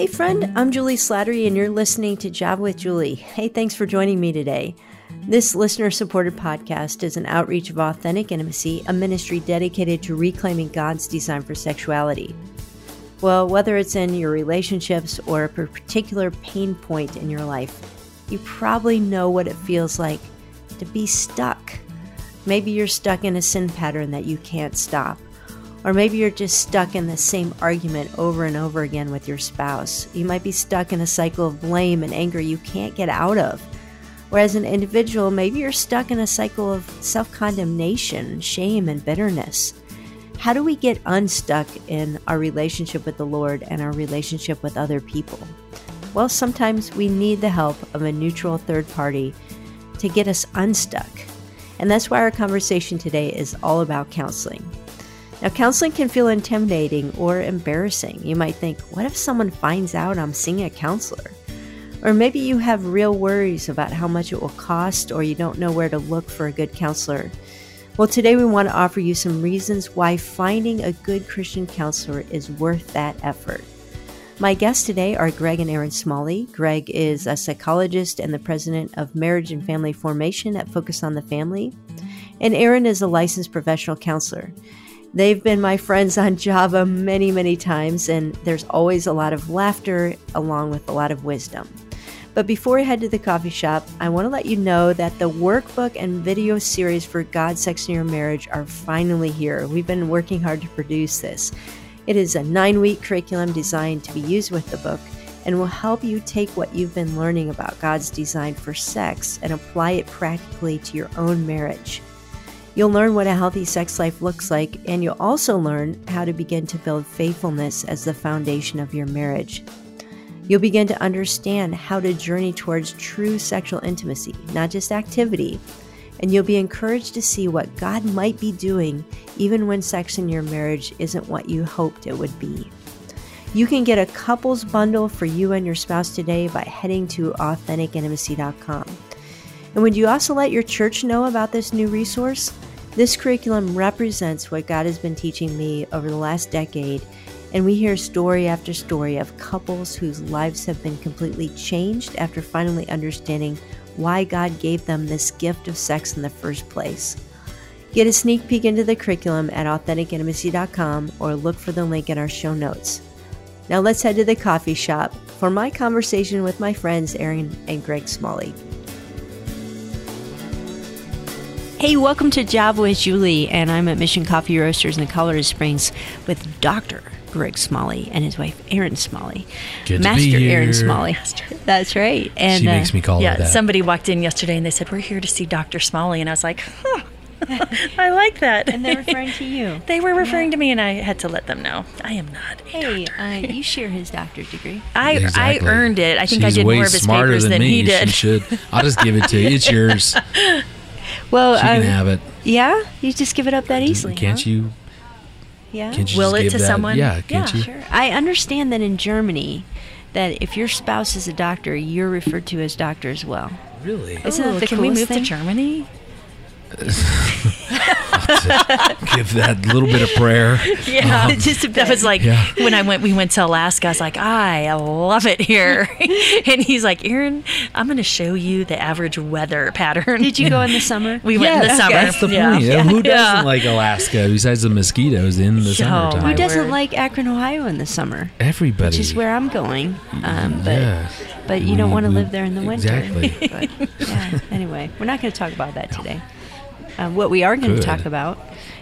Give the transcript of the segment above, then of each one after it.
Hey, friend, I'm Juli Slattery, and you're listening to Java with Juli. Hey, thanks for joining me today. This listener supported podcast is an outreach of authentic intimacy, a ministry dedicated to reclaiming God's design for sexuality. Well, whether it's in your relationships or a particular pain point in your life, you probably know what it feels like to be stuck. Maybe you're stuck in a sin pattern that you can't stop. Or maybe you're just stuck in the same argument over and over again with your spouse. You might be stuck in a cycle of blame and anger you can't get out of. Or as an individual, maybe you're stuck in a cycle of self condemnation, shame, and bitterness. How do we get unstuck in our relationship with the Lord and our relationship with other people? Well, sometimes we need the help of a neutral third party to get us unstuck. And that's why our conversation today is all about counseling. Now, counseling can feel intimidating or embarrassing. You might think, what if someone finds out I'm seeing a counselor? Or maybe you have real worries about how much it will cost, or you don't know where to look for a good counselor. Well, today we want to offer you some reasons why finding a good Christian counselor is worth that effort. My guests today are Greg and Erin Smalley. Greg is a psychologist and the president of Marriage and Family Formation at Focus on the Family. And Erin is a licensed professional counselor. They've been my friends on Java many, many times, and there's always a lot of laughter along with a lot of wisdom. But before I head to the coffee shop, I want to let you know that the workbook and video series for God, Sex, and Your Marriage are finally here. We've been working hard to produce this. It is a nine week curriculum designed to be used with the book and will help you take what you've been learning about God's design for sex and apply it practically to your own marriage. You'll learn what a healthy sex life looks like, and you'll also learn how to begin to build faithfulness as the foundation of your marriage. You'll begin to understand how to journey towards true sexual intimacy, not just activity, and you'll be encouraged to see what God might be doing even when sex in your marriage isn't what you hoped it would be. You can get a couples bundle for you and your spouse today by heading to AuthenticIntimacy.com. And would you also let your church know about this new resource? This curriculum represents what God has been teaching me over the last decade, and we hear story after story of couples whose lives have been completely changed after finally understanding why God gave them this gift of sex in the first place. Get a sneak peek into the curriculum at AuthenticIntimacy.com or look for the link in our show notes. Now let's head to the coffee shop for my conversation with my friends Erin and Greg Smalley. Hey, welcome to Java with Juli, and I'm at Mission Coffee Roasters in Colorado Springs with Dr. Greg Smalley and his wife Erin Smalley. Good Master to be here. Erin Smalley. That's right. And she uh, makes me call yeah, her that. somebody walked in yesterday and they said, We're here to see Dr. Smalley. And I was like, huh, I like that. and they're referring to you. they were referring to me and I had to let them know I am not. a Hey, doctor. uh, you share his doctorate degree. I, Exactly. I earned it. I think I She's did way more of his papers than, than, me. he did. She should. I'll just give it to you. It's yours. Well, She can um, have it. yeah, you just give it up that easily. Can't huh? you? Yeah. Can't you Will just it give to that? someone? Yeah. Can't Yeah, you? Sure. I understand that in Germany, that if your spouse is a doctor, you're referred to as doctor as well. Really? Isn't that Ooh, the can we move thing? to Germany? give that little bit of prayer. Yeah, It's just a that was like Yeah. when I went. We went to Alaska. I was like, I love it here. and he's like, Erin, I'm going to show you the average weather pattern. Did you go in the summer? We went in the summer. That's the yeah. point. Yeah, Who doesn't Yeah. like Alaska besides the mosquitoes in the summertime? Who doesn't word. like Akron, Ohio in the summer? Everybody. Which is where I'm going. Um, but yeah. but you don't want to live there in the winter. Exactly. But, yeah. Anyway, we're not going to talk about that today. Uh, what we are going to talk about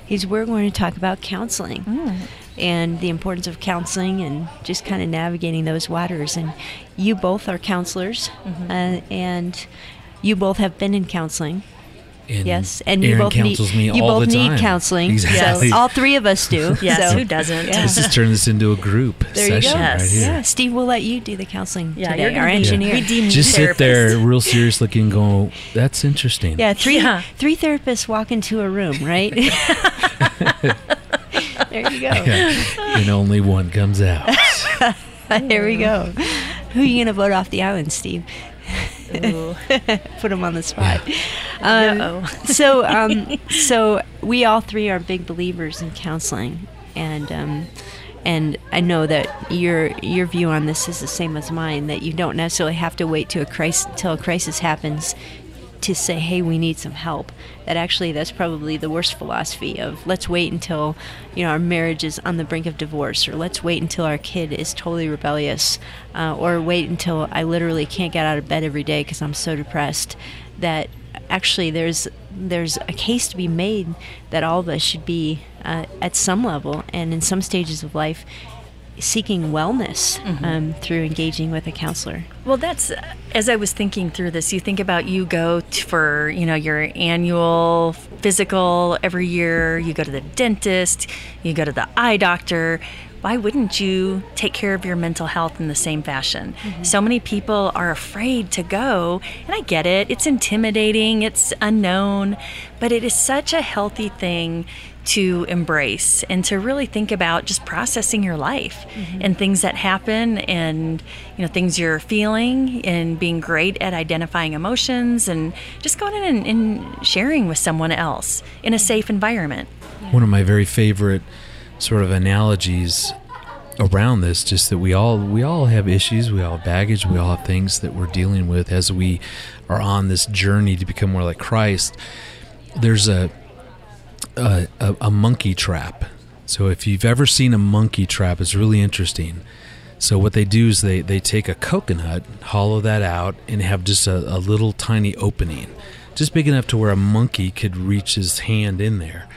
is we're going to talk about counseling Mm. and the importance of counseling and just kind of navigating those waters. And you both are counselors, Mm-hmm. uh, and you both have been in counseling. And Yes, and you both counsels need me you all both the need time. counseling. Exactly. So all three of us do. Yes, so- who doesn't? Yeah. Let's just turn this into a group There you session go. right here. Yeah, Steve, we'll let you do the counseling Yeah, today. you're Our be the engineer. redeeming Just sit there real serious looking go, that's interesting. Yeah, three Yeah. three therapists walk into a room, right? there you go. Yeah. and only one comes out. There we go. Who are you gonna vote off the island, Steve? Ooh. Put him on the spot. Um, so, um, so we all three are big believers in counseling, and um, And I know that your your view on this is the same as mine. That you don't necessarily have to wait till a crisis till a crisis happens to say, "Hey, we need some help." That actually, that's probably the worst philosophy of let's wait until you know our marriage is on the brink of divorce, or let's wait until our kid is totally rebellious, uh, or wait until I literally can't get out of bed every day because I'm so depressed. That actually, there's there's a case to be made that all of us should be uh, at some level and in some stages of life seeking wellness Mm-hmm. um, through engaging with a counselor. Well, that's as I was thinking through this. You think about you go t- for you know your annual physical every year. You go to the dentist. You go to the eye doctor. Why wouldn't you take care of your mental health in the same fashion? Mm-hmm. So many people are afraid to go, and I get it. It's intimidating. It's unknown, but it is such a healthy thing to embrace and to really think about just processing your life mm-hmm. and things that happen and you know things you're feeling and being great at identifying emotions and just going in and, and sharing with someone else in a mm-hmm. safe environment One of my very favorite sort of analogies around this just that we all we all have issues we all have baggage we all have things that we're dealing with as we are on this journey to become more like christ. There's a a, a, a monkey trap. So if you've ever seen a monkey trap it's really interesting. So what they do is they, they take a coconut, hollow that out, and have just a, a little tiny opening, just big enough to where a monkey could reach his hand in there.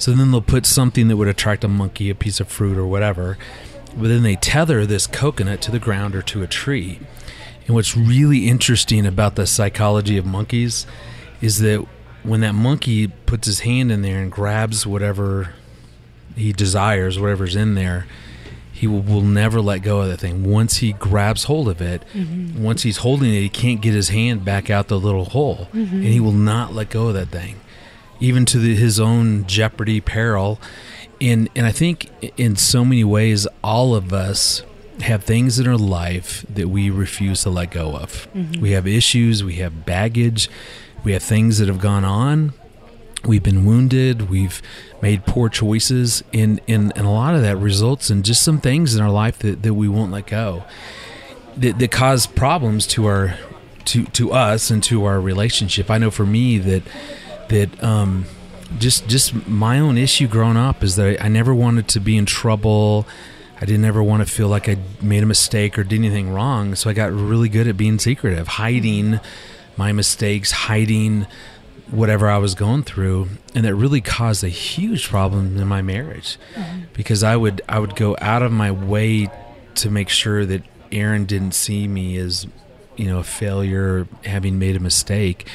So then they'll put something that would attract a monkey, a piece of fruit or whatever. But then they tether this coconut to the ground or to a tree. And what's really interesting about the psychology of monkeys is that when that monkey puts his hand in there and grabs whatever he desires, whatever's in there, he will, will never let go of that thing. Once he grabs hold of it, mm-hmm. once he's holding it, he can't get his hand back out the little hole, mm-hmm. and he will not let go of that thing, even to the, his own jeopardy, peril. And and I think in so many ways, all of us have things in our life that we refuse to let go of. Mm-hmm. We have issues, we have baggage, we have things that have gone on we've been wounded we've made poor choices and, and, and a lot of that results in just some things in our life that, that we won't let go that, that cause problems to our to to us and to our relationship i know for me that that um just just my own issue growing up is that I, I never wanted to be in trouble I didn't ever want to feel like I made a mistake or did anything wrong. So I got really good at being secretive, hiding my mistakes, hiding whatever I was going through, and that really caused a huge problem in my marriage because I would I would go out of my way to make sure that Erin didn't see me as you know a failure, having made a mistake.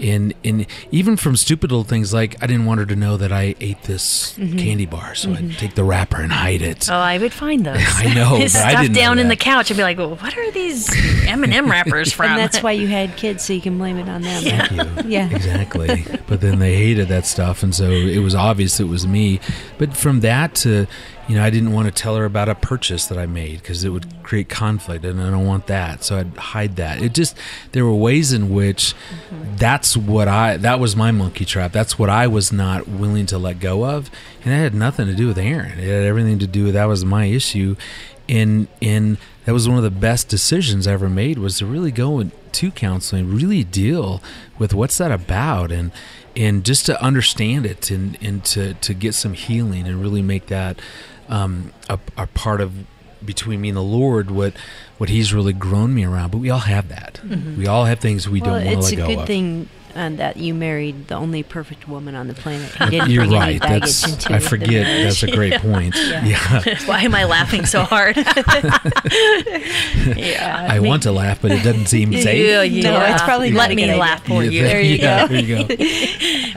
And, in even from stupid little things like I didn't want her to know that I ate this candy bar, so I'd take the wrapper and hide it. oh i would find those I know, but I stuff didn't know down in the couch i'd be like well, what are these m&m wrappers from And that's why you had kids, so you can blame it on them. Yeah. Thank you. Yeah. exactly. But then they hated that stuff, and so it was obvious it was me. But from that to, you know, I didn't want to tell her about a purchase that I made because it would create conflict, and I don't want that, so I'd hide that. It just there were ways in which mm-hmm. that's what I that was my monkey trap. That's what I was not willing to let go of, and it had nothing to do with Erin. It had everything to do with that was my issue, and and that was one of the best decisions I ever made was to really go into counseling, really deal with what's that about, and and just to understand it and and to to get some healing and really make that um, a, a part of between me and the Lord what what He's really grown me around. But we all have that. We all have things we well, don't want to let go good of. thing uh, that you married the only perfect woman on the planet. You didn't You're bring right. baggage That's into I forget. marriage. That's a great point. Yeah. why am i laughing so hard yeah I want to laugh, but it doesn't seem safe. Yeah, yeah. No, it's probably let me good idea. laugh for Yeah, you. There you yeah, go. There you go.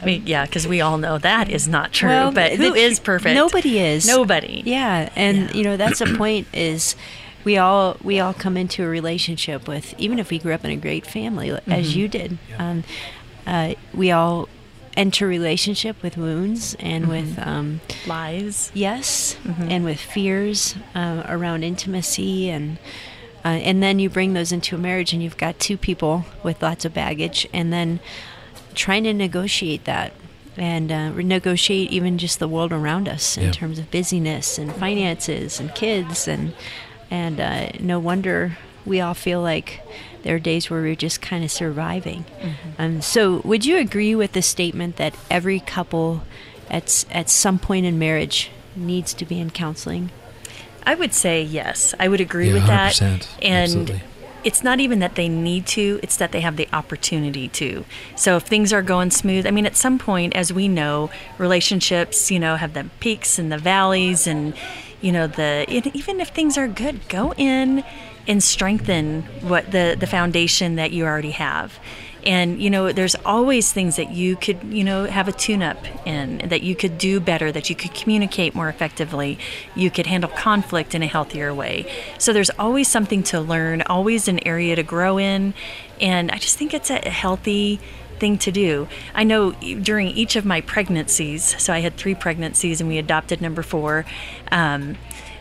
I mean, yeah, because we all know that is not true. Well, but who the- is perfect? Nobody is. Nobody. Yeah, and Yeah. you know that's the point is we all we all come into a relationship with even if we grew up in a great family as Mm-hmm. you did. Um, uh, we all enter relationship with wounds and Mm-hmm. with um, Lies. yes Mm-hmm. and with fears uh, around intimacy and uh, and then you bring those into a marriage and you've got two people with lots of baggage and then trying to negotiate that and uh, negotiate even just the world around us in Yeah. terms of busyness and finances and kids and and uh, no wonder we all feel like there are days where we're just kind of surviving. Um, so, would you agree with the statement that every couple at at some point in marriage needs to be in counseling? I would say yes. I would agree Yeah, with that. 100%. And Absolutely. it's not even that they need to, it's that they have the opportunity to. So if things are going smooth, I mean, at some point, as we know, relationships, you know, have the peaks and the valleys, and, you know, the even if things are good, go in and strengthen what the, the foundation that you already have. And you know, there's always things that you could, you know, have a tune-up in, that you could do better, that you could communicate more effectively, you could handle conflict in a healthier way. So there's always something to learn, always an area to grow in, and I just think it's a healthy thing to do. I know during each of my pregnancies, so I had three pregnancies and we adopted number four. Um,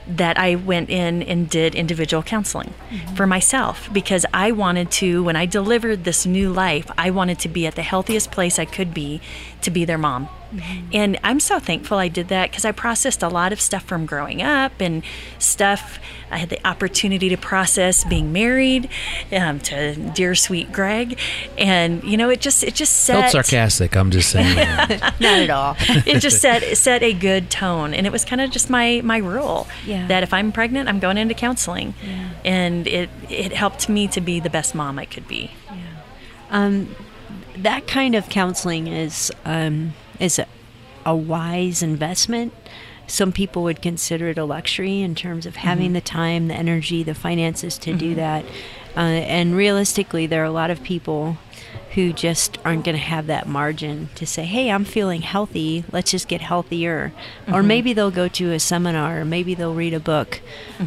that I went in and did individual counseling for myself because I wanted to, when I delivered this new life, I wanted to be at the healthiest place I could be to be their mom. And I'm so thankful I did that because I processed a lot of stuff from growing up and stuff I had the opportunity to process being married um, to dear sweet Greg. And, you know, it just, it just set. Felt sarcastic. I'm just saying. Not at all. it just set it set a good tone and it was kind of just my my rule Yeah. that if i'm pregnant i'm going into counseling and it it helped me to be the best mom i could be Um, that kind of counseling is um, is a, a wise investment. Some people would consider it a luxury in terms of having the time, the energy, the finances to do that. Uh, and realistically, there are a lot of people who just aren't going to have that margin to say, "Hey, I'm feeling healthy. Let's just get healthier." Or maybe they'll go to a seminar, or maybe they'll read a book.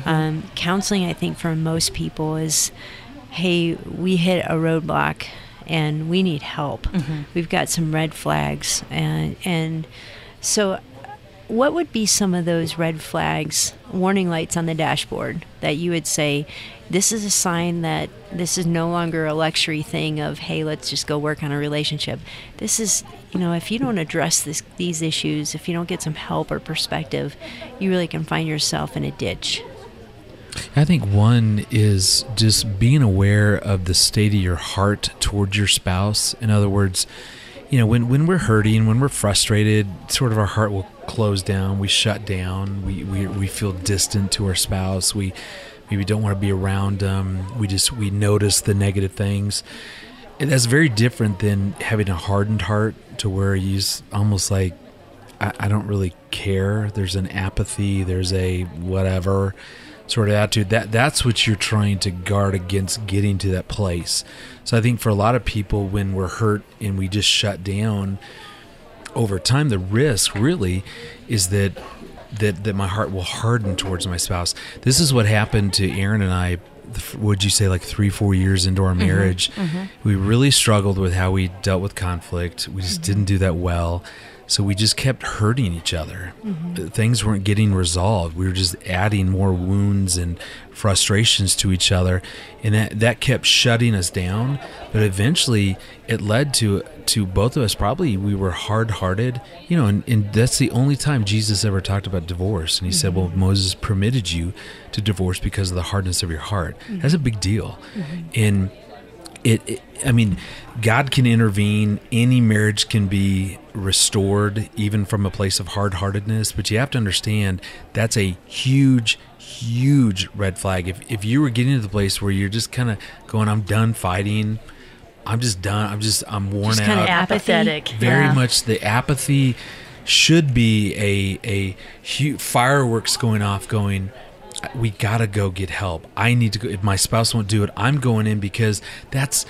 Um, counseling, I think, for most people is, "Hey, we hit a roadblock." And we need help. Mm-hmm. We've got some red flags, and and so, what would be some of those red flags, warning lights on the dashboard that you would say, this is a sign that this is no longer a luxury thing of hey, let's just go work on a relationship. This is you know, if you don't address this, these issues, if you don't get some help or perspective, you really can find yourself in a ditch. I think one is just being aware of the state of your heart towards your spouse. In other words, you know, when, when we're hurting, when we're frustrated, sort of our heart will close down. We shut down. We, we, we feel distant to our spouse. We maybe don't want to be around them. We just, we notice the negative things. And that's very different than having a hardened heart to where you almost like, I, I don't really care. There's an apathy. There's a whatever sort of attitude. That that's what you're trying to guard against getting to that place. So I think for a lot of people, when we're hurt and we just shut down, over time, the risk really is that that that my heart will harden towards my spouse. This is what happened to Erin and I. Would you say like three, four years into our mm-hmm, marriage, mm-hmm. we really struggled with how we dealt with conflict. We just mm-hmm. didn't do that well. So we just kept hurting each other. Mm-hmm. Things weren't getting resolved. We were just adding more wounds and frustrations to each other, and that that kept shutting us down. But eventually, it led to to both of us. Probably we were hard hearted, you know, and, and that's the only time Jesus ever talked about divorce. And he said, mm-hmm. "Well, Moses permitted you to divorce because of the hardness of your heart." That's a big deal, mm-hmm. and it, it i mean god can intervene any marriage can be restored even from a place of hard-heartedness but you have to understand that's a huge huge red flag if, if you were getting to the place where you're just kind of going i'm done fighting i'm just done i'm just i'm worn Just out kind of. Apathetic. very Yeah. much the apathy should be a a huge fireworks going off going we gotta go get help i need to go if my spouse won't do it i'm going in because that's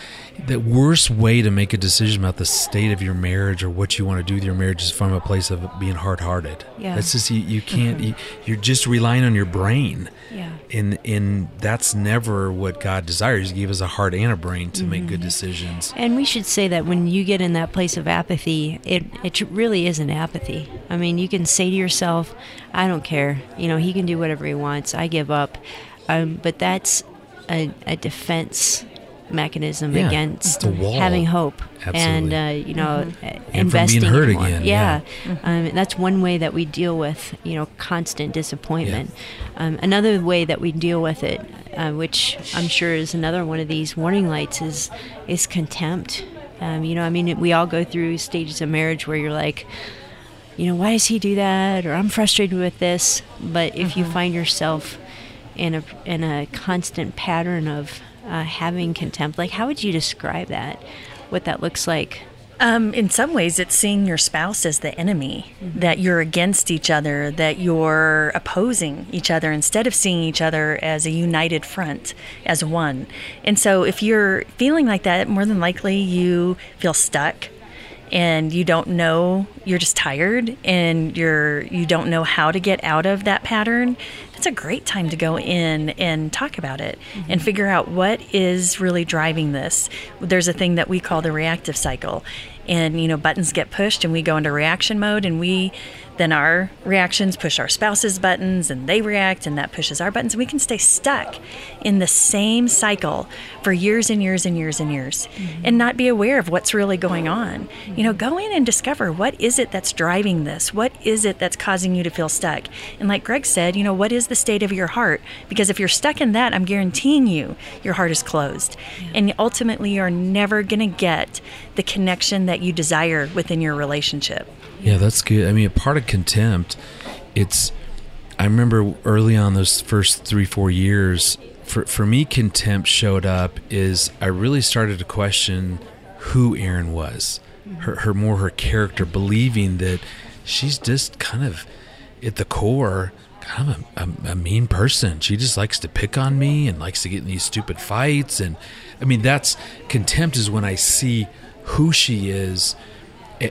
the worst way to make a decision about the state of your marriage or what you want to do with your marriage is from a place of being hard-hearted Yeah. that's just you, you can't mm-hmm. you, you're just relying on your brain Yeah. and and that's never what god desires he gave us a heart and a brain to make good mm-hmm. decisions And we should say that when you get in that place of apathy, it it really isn't apathy. I mean, you can say to yourself, "I don't care. You know, he can do whatever he wants. I give up." Um, but that's a, a defense mechanism Yeah, against it's a wall. having hope and uh, you know uh, And from being investing in hurt again, Yeah, yeah. Um, that's one way that we deal with you know constant disappointment. Um, another way that we deal with it, uh, which I'm sure is another one of these warning lights, is is contempt. Um, you know, I mean, we all go through stages of marriage where you're like, you know, why does he do that? Or I'm frustrated with this. But if you find yourself in a in a constant pattern of uh, having contempt, like how would you describe that? What that looks like? Um, in some ways, it's seeing your spouse as the enemy, that you're against each other, that you're opposing each other instead of seeing each other as a united front, as one. And so, if you're feeling like that, more than likely you feel stuck and you don't know you're just tired and you're you don't know how to get out of that pattern that's a great time to go in and talk about it mm-hmm. and figure out what is really driving this. There's a thing that we call the reactive cycle. And you know buttons get pushed and we go into reaction mode and we then our reactions push our spouse's buttons and they react and that pushes our buttons and we can stay stuck in the same cycle for years and years and years and years mm-hmm. and not be aware of what's really going on. You know go in and discover what is it that's driving this? What is it that's causing you to feel stuck? And like greg said you know what is the state of your heart? Because if you're stuck in that i'm guaranteeing you your heart is closed. And ultimately you're never going to get the connection that you desire within your relationship Yeah, that's good. I mean, a part of contempt, it's. I remember early on those first three, four years, for, for me, contempt showed up is I really started to question who Erin was, mm-hmm. her, her more her character, believing that she's just kind of at the core, kind of a, a, a mean person. She just likes to pick on me and likes to get in these stupid fights. And I mean, that's contempt is when I see who she is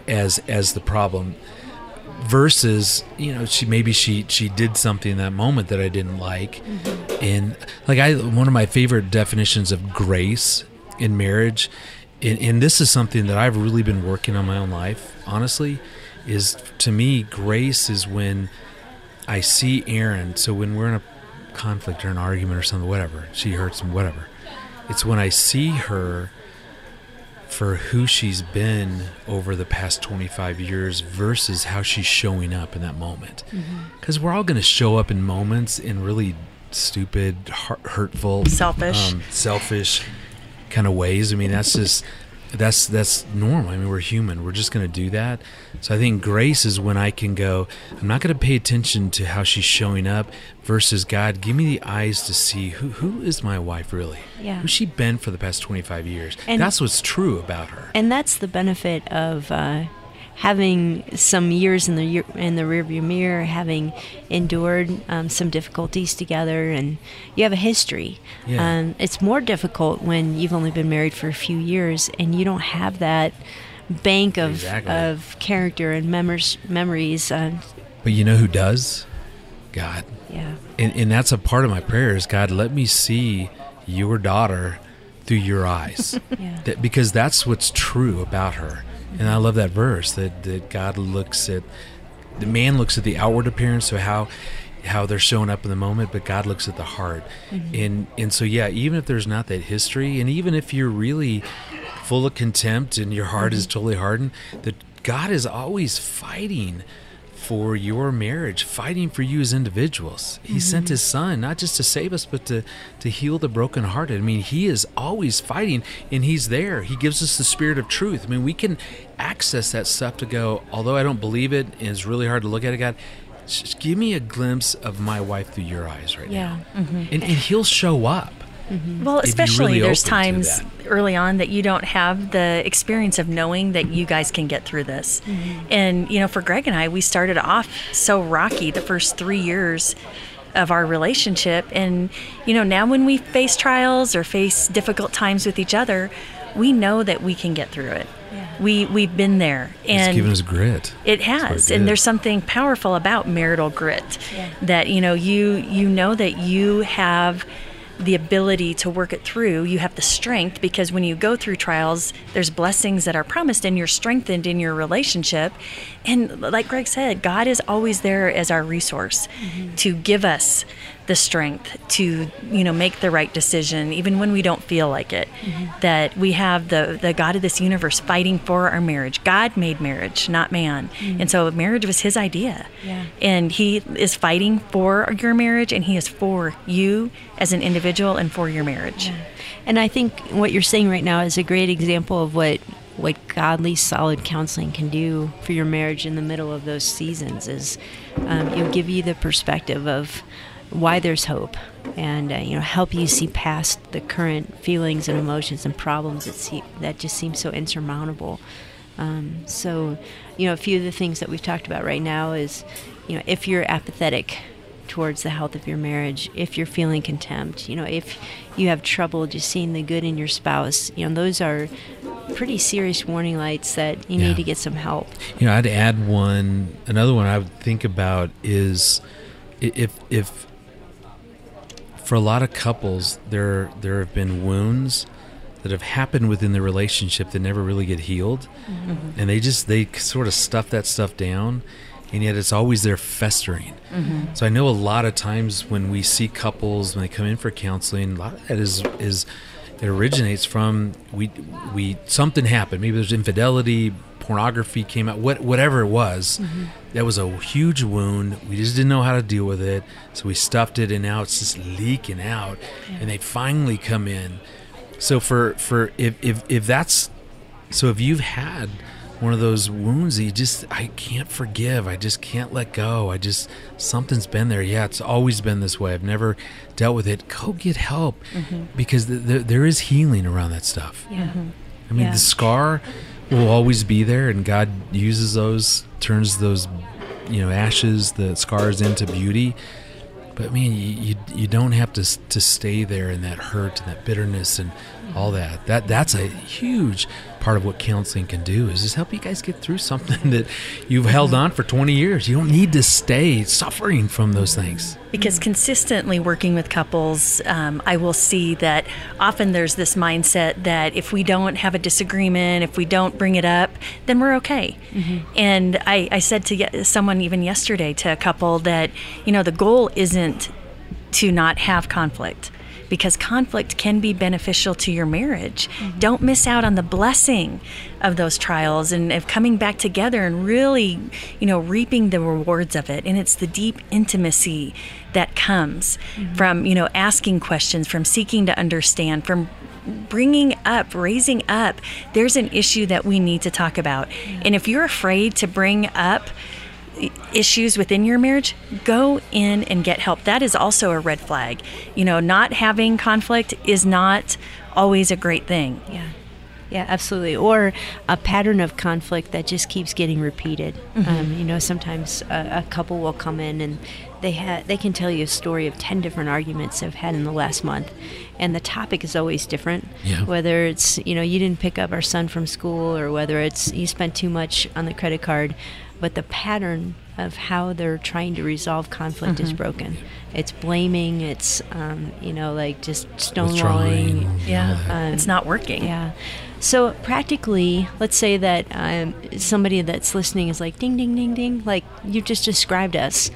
as as the problem versus you know she maybe she she did something in that moment that I didn't like. Mm-hmm. And like I one of my favorite definitions of grace in marriage and, and this is something that I've really been working on my own life honestly is to me grace is when I see Erin so when we're in a conflict or an argument or something whatever she hurts me whatever it's when I see her for who she's been over the past 25 years versus how she's showing up in that moment. Because we're all going to show up in moments in really stupid, hurtful, Selfish. um, selfish kind of ways. I mean, that's just that's that's normal. I mean, we're human. We're just going to do that. So I think grace is when I can go. I'm not going to pay attention to how she's showing up versus God. Give me the eyes to see who who is my wife really. Yeah. Who's she been for the past 25 years? And- that's what's true about her. And that's the benefit of uh, having some years in the year, in the rearview mirror, having endured um, some difficulties together, and you have a history. Yeah. Um, it's more difficult when you've only been married for a few years and you don't have that bank of Exactly. of character and memors, memories. Uh, But you know who does? God. yeah. And, and that's a part of my prayer is God, let me see your daughter through your eyes. Yeah. that, because that's what's true about her. And I love that verse that, that God looks at the man looks at the outward appearance, so how how they're showing up in the moment, but God looks at the heart. Mm-hmm. And and so yeah, even if there's not that history, and even if you're really full of contempt and your heart is mm-hmm. totally hardened, that God is always fighting for your marriage, fighting for you as individuals. He mm-hmm. sent his son not just to save us, but to to heal the brokenhearted. I mean, he is always fighting and he's there. He gives us the spirit of truth. I mean, we can access that stuff to go, although I don't believe it and it's really hard to look at it, God, just give me a glimpse of my wife through your eyes right Yeah. now. And, and he'll show up. Mm-hmm. Well, If you're especially really there's times early on that you don't have the experience of knowing that you guys can get through this. Mm-hmm. And, you know, for Greg and I, we started off so rocky the first three years of our relationship. And, you know, now when we face trials or face difficult times with each other, we know that we can get through it. We, we've been there. and It's given us grit. it has, it and there's something powerful about marital grit. That you know, you you know that you have the ability to work it through. You have the strength because when you go through trials, there's blessings that are promised, and you're strengthened in your relationship. And like Greg said, God is always there as our resource mm-hmm. to give us the strength to you know make the right decision even when we don't feel like it mm-hmm. that we have the the god of this universe fighting for our marriage god made marriage not man mm-hmm. and so marriage was his idea yeah. and he is fighting for your marriage and he is for you as an individual and for your marriage yeah. and i think what you're saying right now is a great example of what what godly solid counseling can do for your marriage in the middle of those seasons is um, it'll give you the perspective of why there's hope and uh, you know help you see past the current feelings and emotions and problems that see, that just seem so insurmountable um, so you know a few of the things that we've talked about right now is you know if you're apathetic towards the health of your marriage if you're feeling contempt you know if you have trouble just seeing the good in your spouse you know those are pretty serious warning lights that you yeah. need to get some help you know i'd add one another one i would think about is if if for a lot of couples, there there have been wounds that have happened within the relationship that never really get healed, mm-hmm. and they just they sort of stuff that stuff down, and yet it's always there festering. Mm-hmm. So I know a lot of times when we see couples when they come in for counseling, a lot of that is is it originates from we we something happened. Maybe there's infidelity, pornography came out, what, whatever it was, mm-hmm. that was a huge wound. We just didn't know how to deal with it. So we stuffed it and now it's just leaking out. Yeah. And they finally come in. So for, for if, if, if that's, so if you've had one of those wounds that you just, I can't forgive. I just can't let go. I just, something's been there. Yeah, it's always been this way. I've never dealt with it. Go get help mm-hmm. because the, the, there is healing around that stuff. Yeah. I mean, yeah. the scar will always be there, and God uses those, turns those, you know, ashes, the scars into beauty. But man, you, you, you don't have to to stay there in that hurt and that bitterness and all that. That that's a huge part of what counseling can do is just help you guys get through something that you've held on for 20 years. You don't need to stay suffering from those things. Because consistently working with couples, um, I will see that often there's this mindset that if we don't have a disagreement, if we don't bring it up, then we're okay. Mm-hmm. And I, I said to someone even yesterday to a couple that, you know, the goal isn't to not have conflict because conflict can be beneficial to your marriage. Mm-hmm. Don't miss out on the blessing of those trials and of coming back together and really, you know, reaping the rewards of it. And it's the deep intimacy that comes mm-hmm. from, you know, asking questions, from seeking to understand, from bringing up, raising up, there's an issue that we need to talk about. Yeah. And if you're afraid to bring up, issues within your marriage, go in and get help. That is also a red flag. You know, not having conflict is not always a great thing. Yeah. Yeah, absolutely. Or a pattern of conflict that just keeps getting repeated. Mm-hmm. Um, you know, sometimes a, a, couple will come in and they ha- they can tell you a story of ten different arguments they've had in the last month, and the topic is always different. Yeah. Whether it's you know you didn't pick up our son from school, or whether it's you spent too much on the credit card but the pattern of how they're trying to resolve conflict mm-hmm. is broken. It's blaming. It's um, you know like just stonewalling. Yeah, um, it's not working. Yeah. So practically, let's say that um, somebody that's listening is like, ding, ding, ding, ding, like you just described us.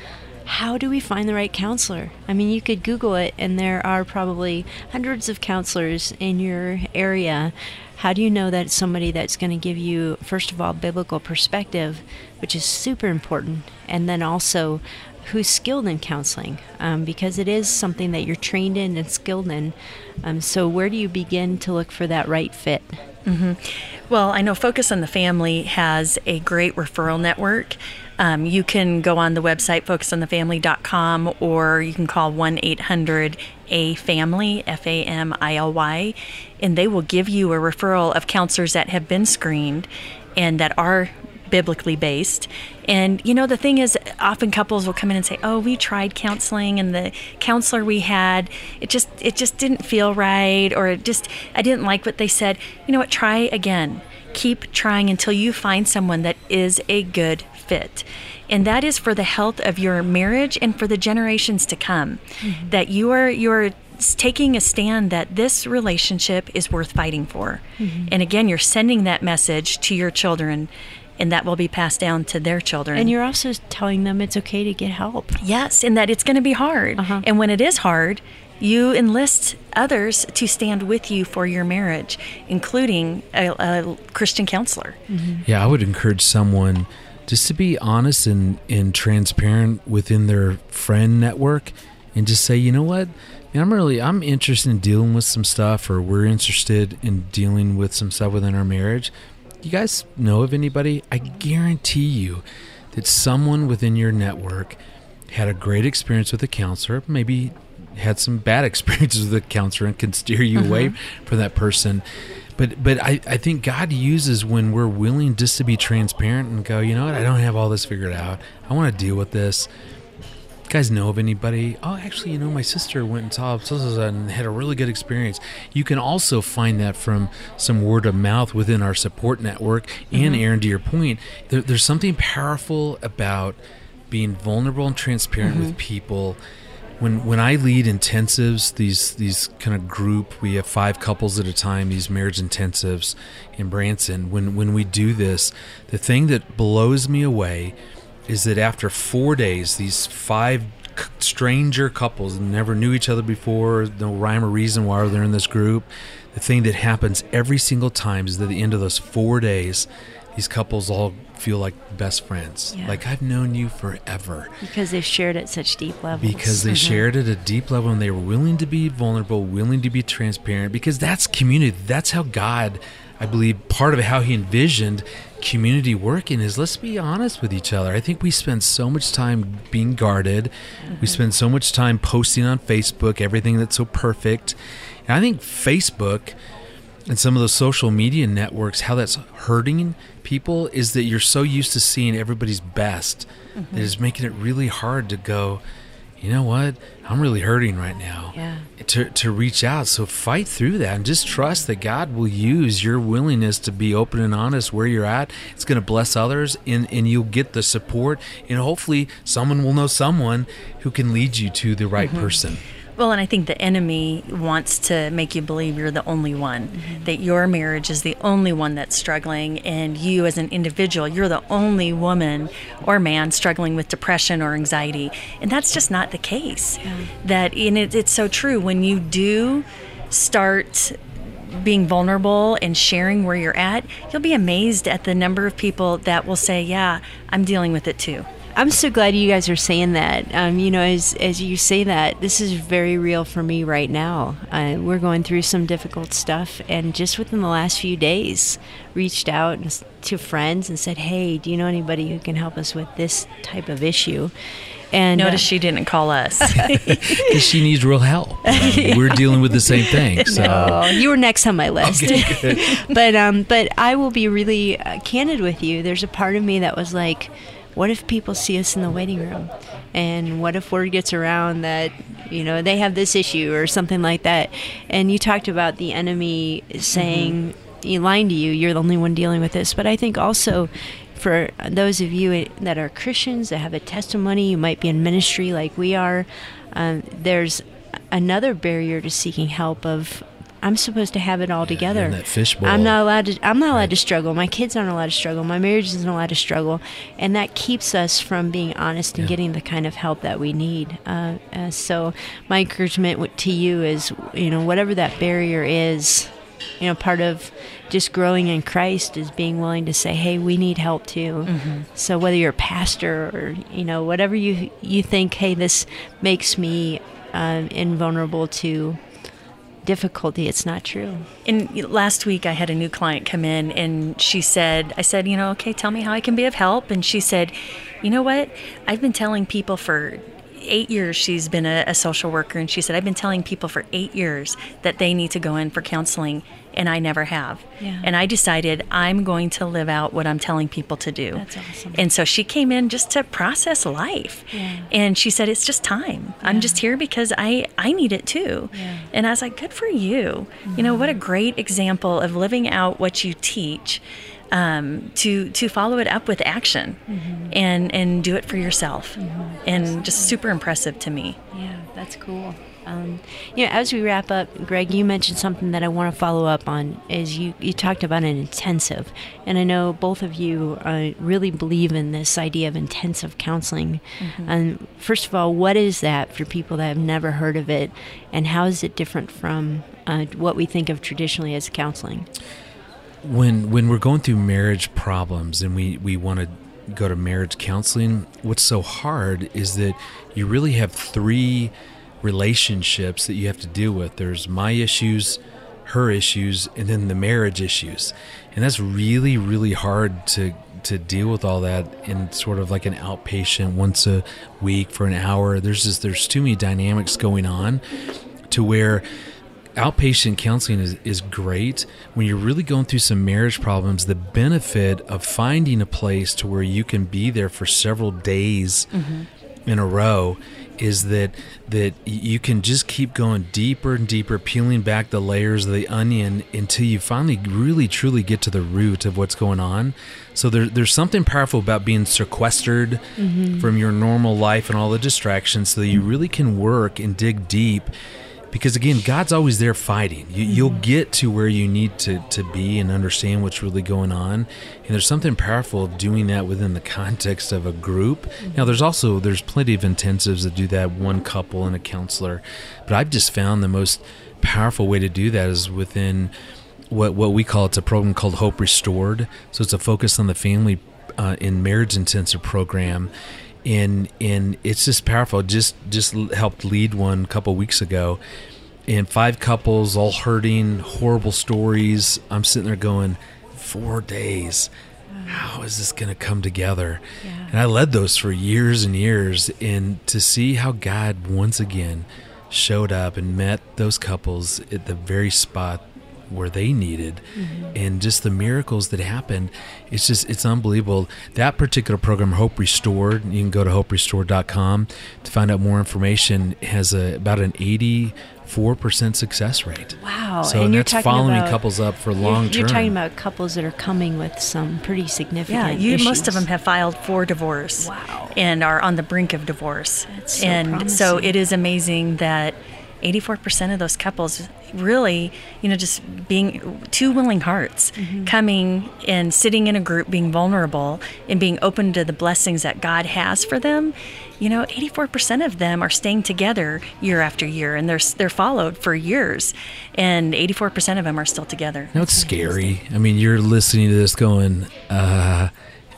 How do we find the right counselor? I mean, you could Google it, and there are probably hundreds of counselors in your area how do you know that it's somebody that's going to give you, first of all, biblical perspective, which is super important, and then also who's skilled in counseling um, because it is something that you're trained in and skilled in. Um, so, where do you begin to look for that right fit? Mm-hmm. Well, I know Focus on the Family has a great referral network. Um, you can go on the website focusonthefamily.com or you can call 1 800 A Family, F A M I L Y, and they will give you a referral of counselors that have been screened and that are biblically based. And you know, the thing is, often couples will come in and say, "Oh, we tried counseling, and the counselor we had, it just it just didn't feel right, or it just I didn't like what they said." You know what? Try again. Keep trying until you find someone that is a good fit. And that is for the health of your marriage and for the generations to come. Mm-hmm. That you are you're taking a stand that this relationship is worth fighting for. Mm-hmm. And again, you're sending that message to your children and that will be passed down to their children. And you're also telling them it's okay to get help. Yes, and that it's going to be hard. Uh-huh. And when it is hard, you enlist others to stand with you for your marriage, including a, a Christian counselor. Yeah, I would encourage someone just to be honest and, and transparent within their friend network and just say, you know what? I'm really I'm interested in dealing with some stuff or we're interested in dealing with some stuff within our marriage. You guys know of anybody? I guarantee you that someone within your network had a great experience with a counselor, maybe had some bad experiences with a counselor and can steer you away mm-hmm. from that person. But but I, I think God uses when we're willing just to be transparent and go, you know what, I don't have all this figured out. I want to deal with this. You guys know of anybody? Oh, actually, you know, my sister went and saw and had a really good experience. You can also find that from some word of mouth within our support network. And mm-hmm. Erin, to your point, there, there's something powerful about being vulnerable and transparent with mm-hmm. people when when I lead intensives, these these kind of group, we have five couples at a time. These marriage intensives in Branson. When when we do this, the thing that blows me away is that after four days, these five stranger couples never knew each other before, no rhyme or reason why they're in this group. The thing that happens every single time is that at the end of those four days, these couples all feel like best friends. Yeah. Like I've known you forever Because they've shared at such deep levels. because they mm-hmm. shared at a deep level and they were willing to be vulnerable, willing to be transparent. Because that's community. That's how God, I believe, part of how He envisioned community working is let's be honest with each other. I think we spend so much time being guarded. We mm-hmm. spend so much time posting on Facebook everything that's so perfect. And I think Facebook and some of those social media networks, how that's hurting people is that you're so used to seeing everybody's best that mm-hmm. it's making it really hard to go, you know what? I'm really hurting right now. Yeah. To, to reach out. So fight through that and just trust that God will use your willingness to be open and honest where you're at. It's going to bless others and, and you'll get the support. And hopefully, someone will know someone who can lead you to the right mm-hmm. person. Well, and I think the enemy wants to make you believe you're the only one, mm-hmm. that your marriage is the only one that's struggling, and you as an individual, you're the only woman or man struggling with depression or anxiety. And that's just not the case. That, and it, it's so true. When you do start being vulnerable and sharing where you're at, you'll be amazed at the number of people that will say, Yeah, I'm dealing with it too. I'm so glad you guys are saying that. Um, you know, as as you say that, this is very real for me right now. Uh, we're going through some difficult stuff, and just within the last few days, reached out to friends and said, "Hey, do you know anybody who can help us with this type of issue?" And uh, Notice she didn't call us. Because she needs real help. Um, We're dealing with the same thing. So. Oh, you were next on my list. but um, but I will be really uh, candid with you. There's a part of me that was like, what if people see us in the waiting room, and what if word gets around that you know they have this issue or something like that? And you talked about the enemy saying, "You lying to you. You're the only one dealing with this." But I think also. For those of you that are Christians that have a testimony, you might be in ministry like we are. Um, there's another barrier to seeking help of I'm supposed to have it all together. in that fishbowl. I'm not allowed to. I'm not allowed Right. to struggle. My kids aren't allowed to struggle. My marriage isn't allowed to struggle, and that keeps us from being honest and Yeah. getting the kind of help that we need. Uh, uh, so, my encouragement to you is, you know, whatever that barrier is, you know, part of just growing in Christ is being willing to say, "Hey, we need help too." So, whether you're a pastor or you know whatever you you think, "Hey, this makes me um, invulnerable to." Difficulty it's not true And last week, I had a new client come in, and she said, "I said, you know, okay, tell me how I can be of help." And she said, "You know what? I've been telling people for eight years. She's been a, a social worker, and she said I've been telling people for eight years that they need to go in for counseling, and I never have. Yeah. And I decided I'm going to live out what I'm telling people to do. That's awesome. And so she came in just to process life, Yeah. and she said, "It's just time. I'm just here because I I need it too." Yeah. Mm-hmm. And I was like, good for you. You know, what a great example of living out what you teach um, to to follow it up with action Mm-hmm. and and do it for yourself. And just super impressive to me. yeah that's cool Um, you know, as we wrap up, Greg, you mentioned something that I want to follow up on. Is you you talked about an intensive, and I know both of you uh, really believe in this idea of intensive counseling. Mm-hmm. And first of all, what is that for people that have never heard of it, and how is it different from uh, what we think of traditionally as counseling? When when we're going through marriage problems and we we want to go to marriage counseling, what's so hard is that you really have three relationships that you have to deal with. There's my issues, her issues, and then the marriage issues. And that's really, really hard to to deal with all that in sort of like an outpatient once a week for an hour. There's just there's too many dynamics going on to where outpatient counseling is, is great when you're really going through some marriage problems the benefit of finding a place to where you can be there for several days mm-hmm. in a row is that that you can just keep going deeper and deeper, peeling back the layers of the onion until you finally really truly get to the root of what's going on. So there, there's something powerful about being sequestered mm-hmm. from your normal life and all the distractions, so that you really can work and dig deep because again god's always there fighting. You, will mm-hmm. get to where you need to, to be and understand what's really going on. And there's something powerful of doing that within the context of a group. Mm-hmm. now there's also there's plenty of intensives that do that one couple and a counselor. But i've just found the most powerful way to do that is within what what we call it's a program called hope restored. So it's a focus on the family uh, in marriage intensive program and and it's just powerful. Just just helped lead one a couple weeks ago, and five couples all hurting, horrible stories. I'm sitting there going, four days. How is this going to come together? Yeah. And I led those for years and years, and to see how God once again showed up and met those couples at the very spot where they needed mm-hmm. and just the miracles that happened it's just it's unbelievable that particular program hope restored you can go to hoperestored.com to find out more information has a about an 80 four percent success rate. Wow! So and that's following about, couples up for long term. You're talking about couples that are coming with some pretty significant. Yeah, you, issues. most of them have filed for divorce. Wow! And are on the brink of divorce. That's so and promising. so it is amazing that 84% of those couples really, you know, just being two willing hearts, mm-hmm. coming and sitting in a group, being vulnerable and being open to the blessings that God has for them. You know, 84% of them are staying together year after year and they're they're followed for years and 84% of them are still together. You know, it's scary. I mean, you're listening to this going, uh,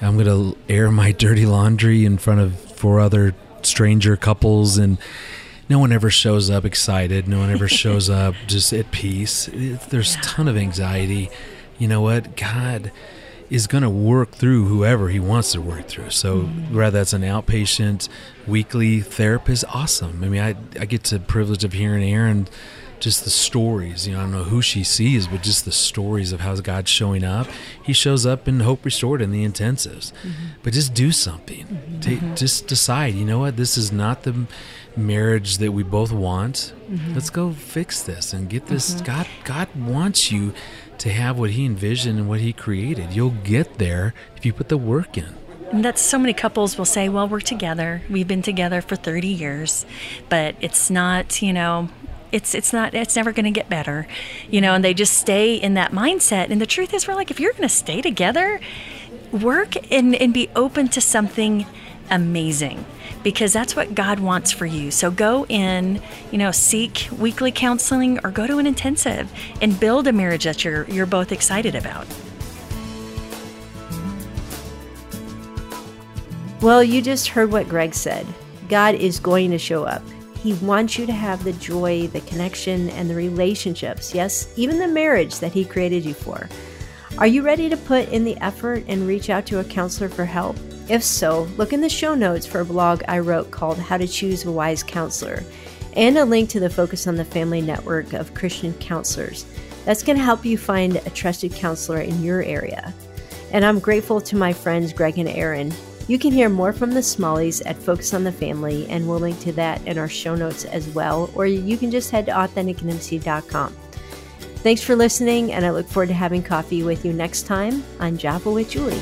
I'm going to air my dirty laundry in front of four other stranger couples and no one ever shows up excited. No one ever shows up just at peace. It, there's a ton of anxiety. You know what? God is going to work through whoever he wants to work through. So mm-hmm. whether that's an outpatient weekly therapist, awesome. I mean, I, I get the privilege of hearing Erin just the stories. You know, I don't know who she sees, but just the stories of how God's showing up. He shows up in Hope Restored in the intensives. Mm-hmm. But just do something. Mm-hmm. Take, just decide, you know what? This is not the marriage that we both want. Mm-hmm. Let's go fix this and get this. Mm-hmm. God, God wants you to have what He envisioned and what He created. You'll get there if you put the work in. And that's so many couples will say, well, we're together. We've been together for 30 years, but it's not, you know, it's it's not it's never going to get better you know and they just stay in that mindset and the truth is we're like if you're going to stay together work and, and be open to something amazing because that's what God wants for you. So go in, you know, seek weekly counseling or go to an intensive and build a marriage that you're you're both excited about. Well, you just heard what Greg said. God is going to show up. He wants you to have the joy, the connection, and the relationships, yes, even the marriage that He created you for. Are you ready to put in the effort and reach out to a counselor for help? If so, look in the show notes for a blog I wrote called How to Choose a Wise Counselor and a link to the Focus on the Family network of Christian counselors. That's going to help you find a trusted counselor in your area. And I'm grateful to my friends Greg and Erin. You can hear more from the Smalleys at Focus on the Family, and we'll link to that in our show notes as well, or you can just head to AuthenticIntimacy.com. Thanks for listening, and I look forward to having coffee with you next time on Java with Juli.